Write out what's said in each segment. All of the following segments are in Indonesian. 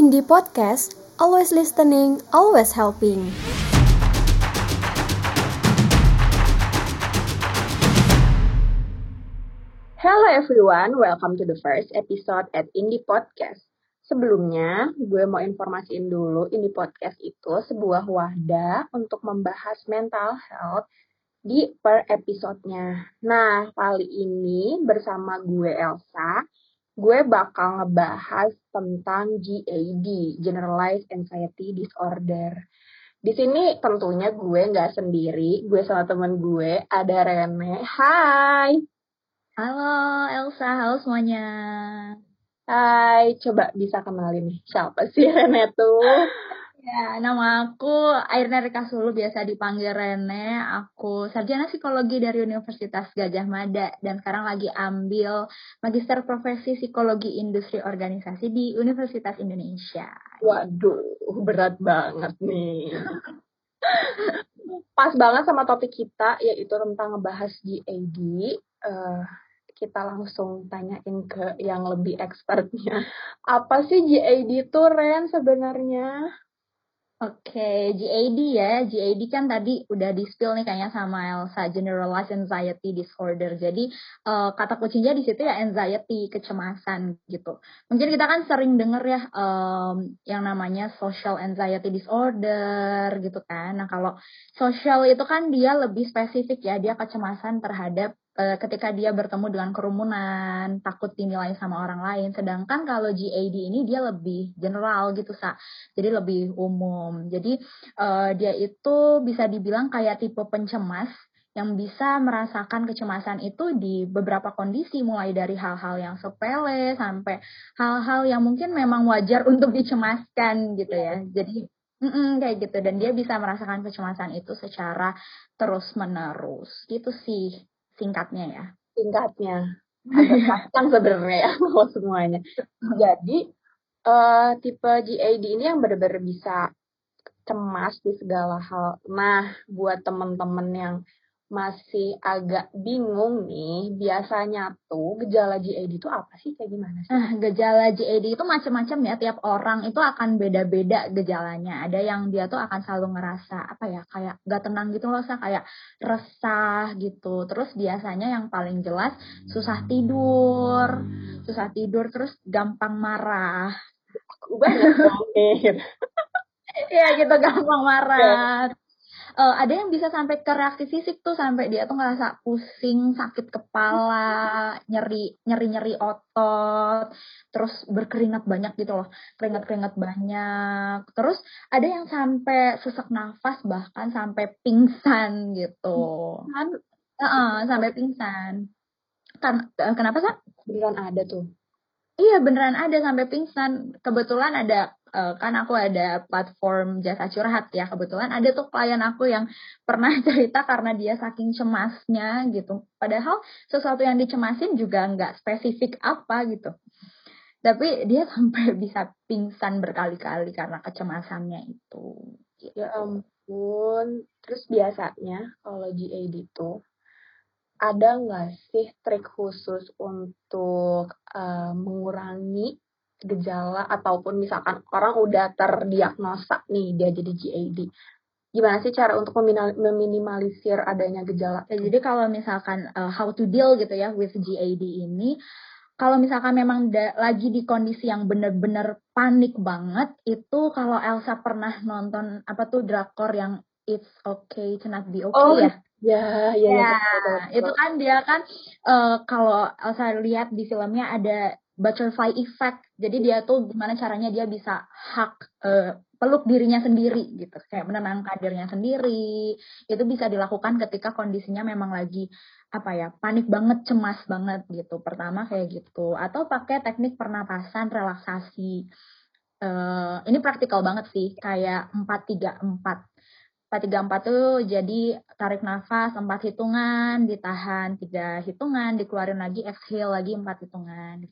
Indie Podcast, always listening, always helping. Hello everyone, welcome to the first episode at Indie Podcast. Sebelumnya, gue mau informasiin dulu Indie Podcast itu sebuah wadah untuk membahas mental health di per episodenya. Nah, kali ini bersama gue Elsa, gue bakal ngebahas tentang GAD, Generalized Anxiety Disorder. Di sini tentunya gue nggak sendiri, gue sama temen gue ada Rene. Hai. Halo Elsa, halo semuanya. Hai, coba bisa kenalin nih siapa sih Rene tuh? Ya, nama aku Airna Rika Sulu, biasa dipanggil Rene. Aku sarjana psikologi dari Universitas Gajah Mada dan sekarang lagi ambil Magister Profesi Psikologi Industri Organisasi di Universitas Indonesia. Waduh, berat banget nih. Pas banget sama topik kita yaitu tentang ngebahas GAD. Uh, kita langsung tanyain ke yang lebih expertnya. Apa sih GAD itu Ren sebenarnya? Oke, GAD ya. GAD kan tadi udah di-spill nih kayaknya sama Elsa, Generalized Anxiety Disorder. Jadi uh, kata kuncinya di situ ya anxiety, kecemasan gitu. Mungkin kita kan sering denger ya um, yang namanya social anxiety disorder gitu kan. Nah kalau social itu kan dia lebih spesifik ya, dia kecemasan terhadap ketika dia bertemu dengan kerumunan, takut dinilai sama orang lain. Sedangkan kalau GAD ini dia lebih general gitu, Sa. Jadi lebih umum. Jadi uh, dia itu bisa dibilang kayak tipe pencemas yang bisa merasakan kecemasan itu di beberapa kondisi mulai dari hal-hal yang sepele sampai hal-hal yang mungkin memang wajar untuk dicemaskan gitu ya. Jadi Mm-mm, kayak gitu dan dia bisa merasakan kecemasan itu secara terus menerus gitu sih singkatnya ya. Singkatnya. Kan sebenarnya ya kalau semuanya. Jadi uh, tipe GAD ini yang benar-benar bisa cemas di segala hal. Nah, buat temen-temen yang masih agak bingung nih, biasanya tuh gejala GAD itu apa sih? Kayak gimana sih? Nah, gejala GAD itu macam-macam ya, tiap orang itu akan beda-beda gejalanya. Ada yang dia tuh akan selalu ngerasa apa ya, kayak gak tenang gitu loh, kayak resah gitu. Terus biasanya yang paling jelas susah tidur, susah tidur terus gampang marah. Ubah ya gitu gampang marah uh, ada yang bisa sampai ke reaksi fisik tuh sampai dia tuh ngerasa pusing, sakit kepala, nyeri nyeri nyeri otot, terus berkeringat banyak gitu loh, keringat keringat banyak. Terus ada yang sampai sesak nafas bahkan sampai pingsan gitu. Kan? Uh, uh, sampai pingsan. Kan, kenapa sih? Beneran ada tuh. Iya beneran ada sampai pingsan. Kebetulan ada uh, kan aku ada platform jasa curhat ya kebetulan ada tuh klien aku yang pernah cerita karena dia saking cemasnya gitu. Padahal sesuatu yang dicemasin juga nggak spesifik apa gitu. Tapi dia sampai bisa pingsan berkali-kali karena kecemasannya itu. Gitu. ya ampun. Terus biasanya kalau GAD itu ada nggak sih trik khusus untuk uh, mengurangi gejala ataupun misalkan orang udah terdiagnosa nih dia jadi GAD gimana sih cara untuk meminimalisir adanya gejala? Ya, jadi kalau misalkan uh, how to deal gitu ya with GAD ini, kalau misalkan memang da, lagi di kondisi yang benar-benar panik banget, itu kalau Elsa pernah nonton apa tuh drakor yang It's Okay to Not Be Okay oh, ya? Ya, ya, ya, ya itu kan dia kan uh, kalau Elsa lihat di filmnya ada butterfly effect. Jadi dia tuh gimana caranya dia bisa hak uh, peluk dirinya sendiri gitu, kayak menenangkan dirinya sendiri. Itu bisa dilakukan ketika kondisinya memang lagi apa ya panik banget, cemas banget gitu. Pertama kayak gitu, atau pakai teknik pernapasan relaksasi. Uh, ini praktikal banget sih, kayak empat tiga empat. 434 tuh jadi tarik nafas empat hitungan, ditahan tiga hitungan, dikeluarin lagi, exhale lagi empat hitungan.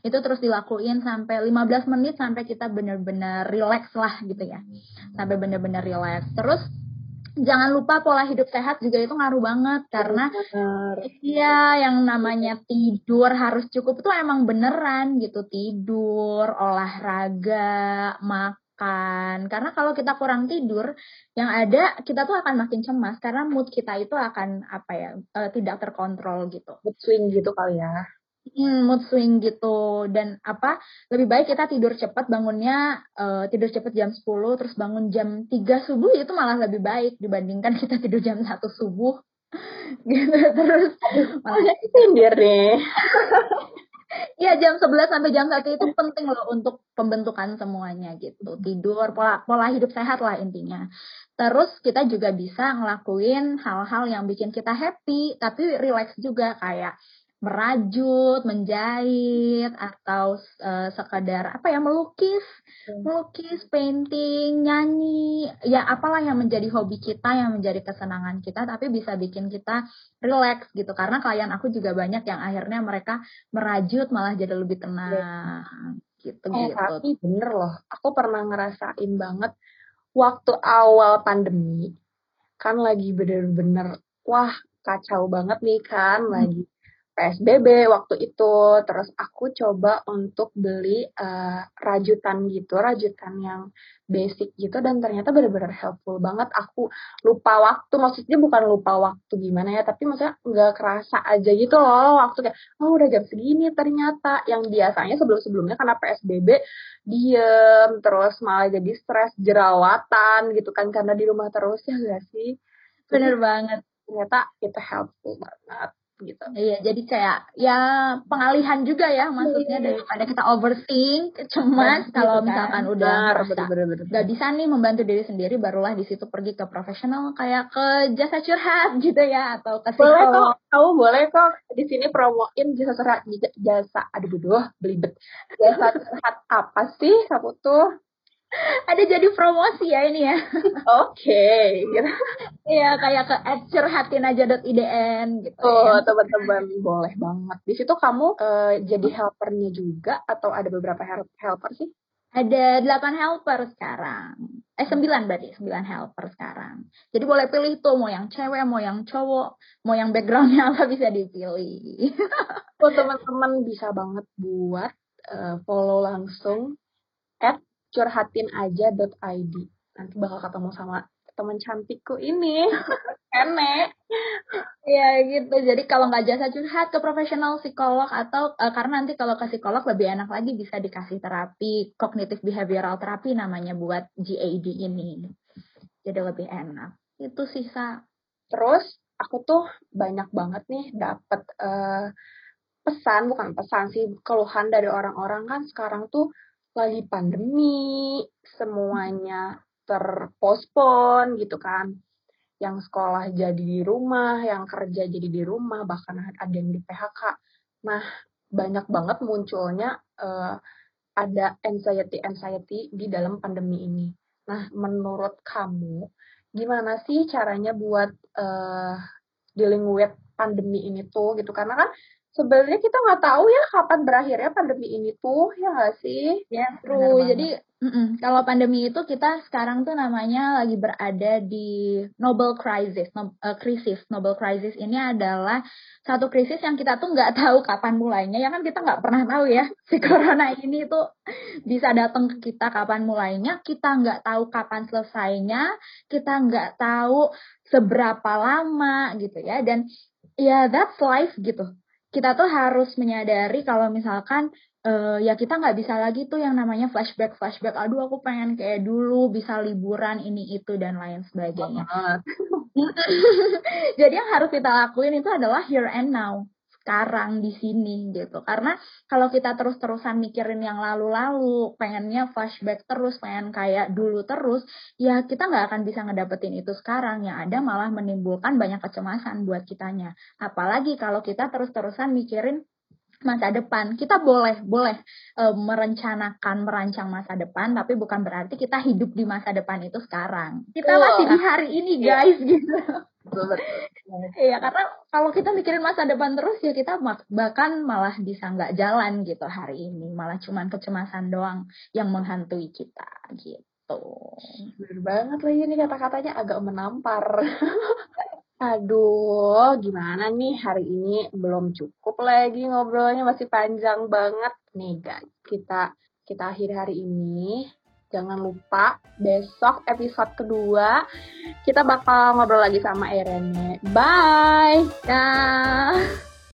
Itu terus dilakuin sampai 15 menit sampai kita benar-benar relax lah gitu ya. Sampai benar-benar relax. Terus jangan lupa pola hidup sehat juga itu ngaruh banget karena iya yang namanya tidur harus cukup itu emang beneran gitu. Tidur olahraga makan. Karena kalau kita kurang tidur yang ada kita tuh akan makin cemas karena mood kita itu akan apa ya uh, tidak terkontrol gitu. Mood swing gitu kali ya hmm, mood swing gitu dan apa lebih baik kita tidur cepat bangunnya uh, tidur cepat jam 10 terus bangun jam 3 subuh itu malah lebih baik dibandingkan kita tidur jam 1 subuh gitu terus malah tidur deh Iya jam 11 sampai jam 1 itu penting loh untuk pembentukan semuanya gitu. Tidur, pola pola hidup sehat lah intinya. Terus kita juga bisa ngelakuin hal-hal yang bikin kita happy tapi relax juga kayak merajut, menjahit atau uh, sekadar apa ya melukis, hmm. melukis, painting, nyanyi, ya apalah yang menjadi hobi kita, yang menjadi kesenangan kita, tapi bisa bikin kita relax gitu. Karena klien aku juga banyak yang akhirnya mereka merajut malah jadi lebih tenang. Ya. Gitu, eh, gitu. Tapi bener loh, aku pernah ngerasain banget waktu awal pandemi kan lagi bener-bener wah kacau banget nih kan hmm. lagi PSBB waktu itu. Terus aku coba untuk beli uh, rajutan gitu rajutan yang basic gitu dan ternyata benar-benar helpful banget. Aku lupa waktu maksudnya bukan lupa waktu gimana ya tapi maksudnya nggak kerasa aja gitu loh waktu kayak oh udah jam segini ternyata. Yang biasanya sebelum-sebelumnya karena PSBB diem terus malah jadi stres jerawatan gitu kan karena di rumah terus ya gak sih? Bener banget. ternyata itu helpful banget gitu. Iya, jadi kayak ya pengalihan juga ya maksudnya iya. daripada kita overthink, cemas gitu kalau kan. misalkan udah nggak bisa nih membantu diri sendiri, barulah di situ pergi ke profesional kayak ke jasa curhat gitu ya atau ke psikolog. Boleh kok, kamu boleh kok di sini promoin jasa curhat jasa aduh bodoh belibet jasa curhat apa sih kamu tuh ada jadi promosi ya ini ya. Oke, okay, gitu. Iya, kayak ke @curhatin gitu. Oh, ya. teman-teman boleh banget. Di situ kamu uh, jadi helpernya juga atau ada beberapa helper sih? Ada delapan helper sekarang. Eh sembilan berarti, sembilan helper sekarang. Jadi boleh pilih tuh mau yang cewek, mau yang cowok, mau yang backgroundnya apa bisa dipilih. oh teman-teman bisa banget buat uh, follow langsung at curhatin aja.id. Nanti bakal ketemu sama teman cantikku ini. Enek. Ya gitu. Jadi kalau nggak jasa curhat ke profesional psikolog atau uh, karena nanti kalau ke psikolog lebih enak lagi bisa dikasih terapi cognitive behavioral terapi namanya buat GAD ini. Jadi lebih enak. Itu sisa. Terus aku tuh banyak banget nih dapat uh, pesan bukan pesan sih keluhan dari orang-orang kan sekarang tuh lagi pandemi, semuanya terpospon gitu kan. Yang sekolah jadi di rumah, yang kerja jadi di rumah, bahkan ada yang di PHK. Nah, banyak banget munculnya uh, ada anxiety-anxiety di dalam pandemi ini. Nah, menurut kamu, gimana sih caranya buat uh, dealing with pandemi ini tuh gitu? Karena kan sebenarnya kita nggak tahu ya kapan berakhirnya pandemi ini tuh ya nggak sih? Ya true jadi kalau pandemi itu kita sekarang tuh namanya lagi berada di Nobel crisis. No, uh, krisis. Nobel crisis ini adalah satu krisis yang kita tuh nggak tahu kapan mulainya. Ya kan kita nggak pernah tahu ya si corona ini tuh bisa datang ke kita kapan mulainya. Kita nggak tahu kapan selesainya. Kita nggak tahu seberapa lama gitu ya. Dan ya that's life gitu kita tuh harus menyadari kalau misalkan uh, ya kita nggak bisa lagi tuh yang namanya flashback flashback aduh aku pengen kayak dulu bisa liburan ini itu dan lain sebagainya. Jadi yang harus kita lakuin itu adalah here and now sekarang di sini gitu karena kalau kita terus-terusan mikirin yang lalu-lalu pengennya flashback terus pengen kayak dulu terus ya kita nggak akan bisa ngedapetin itu sekarang yang ada malah menimbulkan banyak kecemasan buat kitanya apalagi kalau kita terus-terusan mikirin masa depan. Kita boleh boleh e, merencanakan merancang masa depan, tapi bukan berarti kita hidup di masa depan itu sekarang. Kita masih di hari ini, iya. guys, gitu. Iya, karena kalau kita mikirin masa depan terus ya kita bahkan malah bisa nggak jalan gitu hari ini, malah cuman kecemasan doang yang menghantui kita gitu. gitu. Bener banget lagi nih kata-katanya agak menampar. Aduh, gimana nih hari ini belum cukup lagi ngobrolnya masih panjang banget nih guys. Kita kita akhir hari ini. Jangan lupa besok episode kedua kita bakal ngobrol lagi sama Irene. Bye. Dah.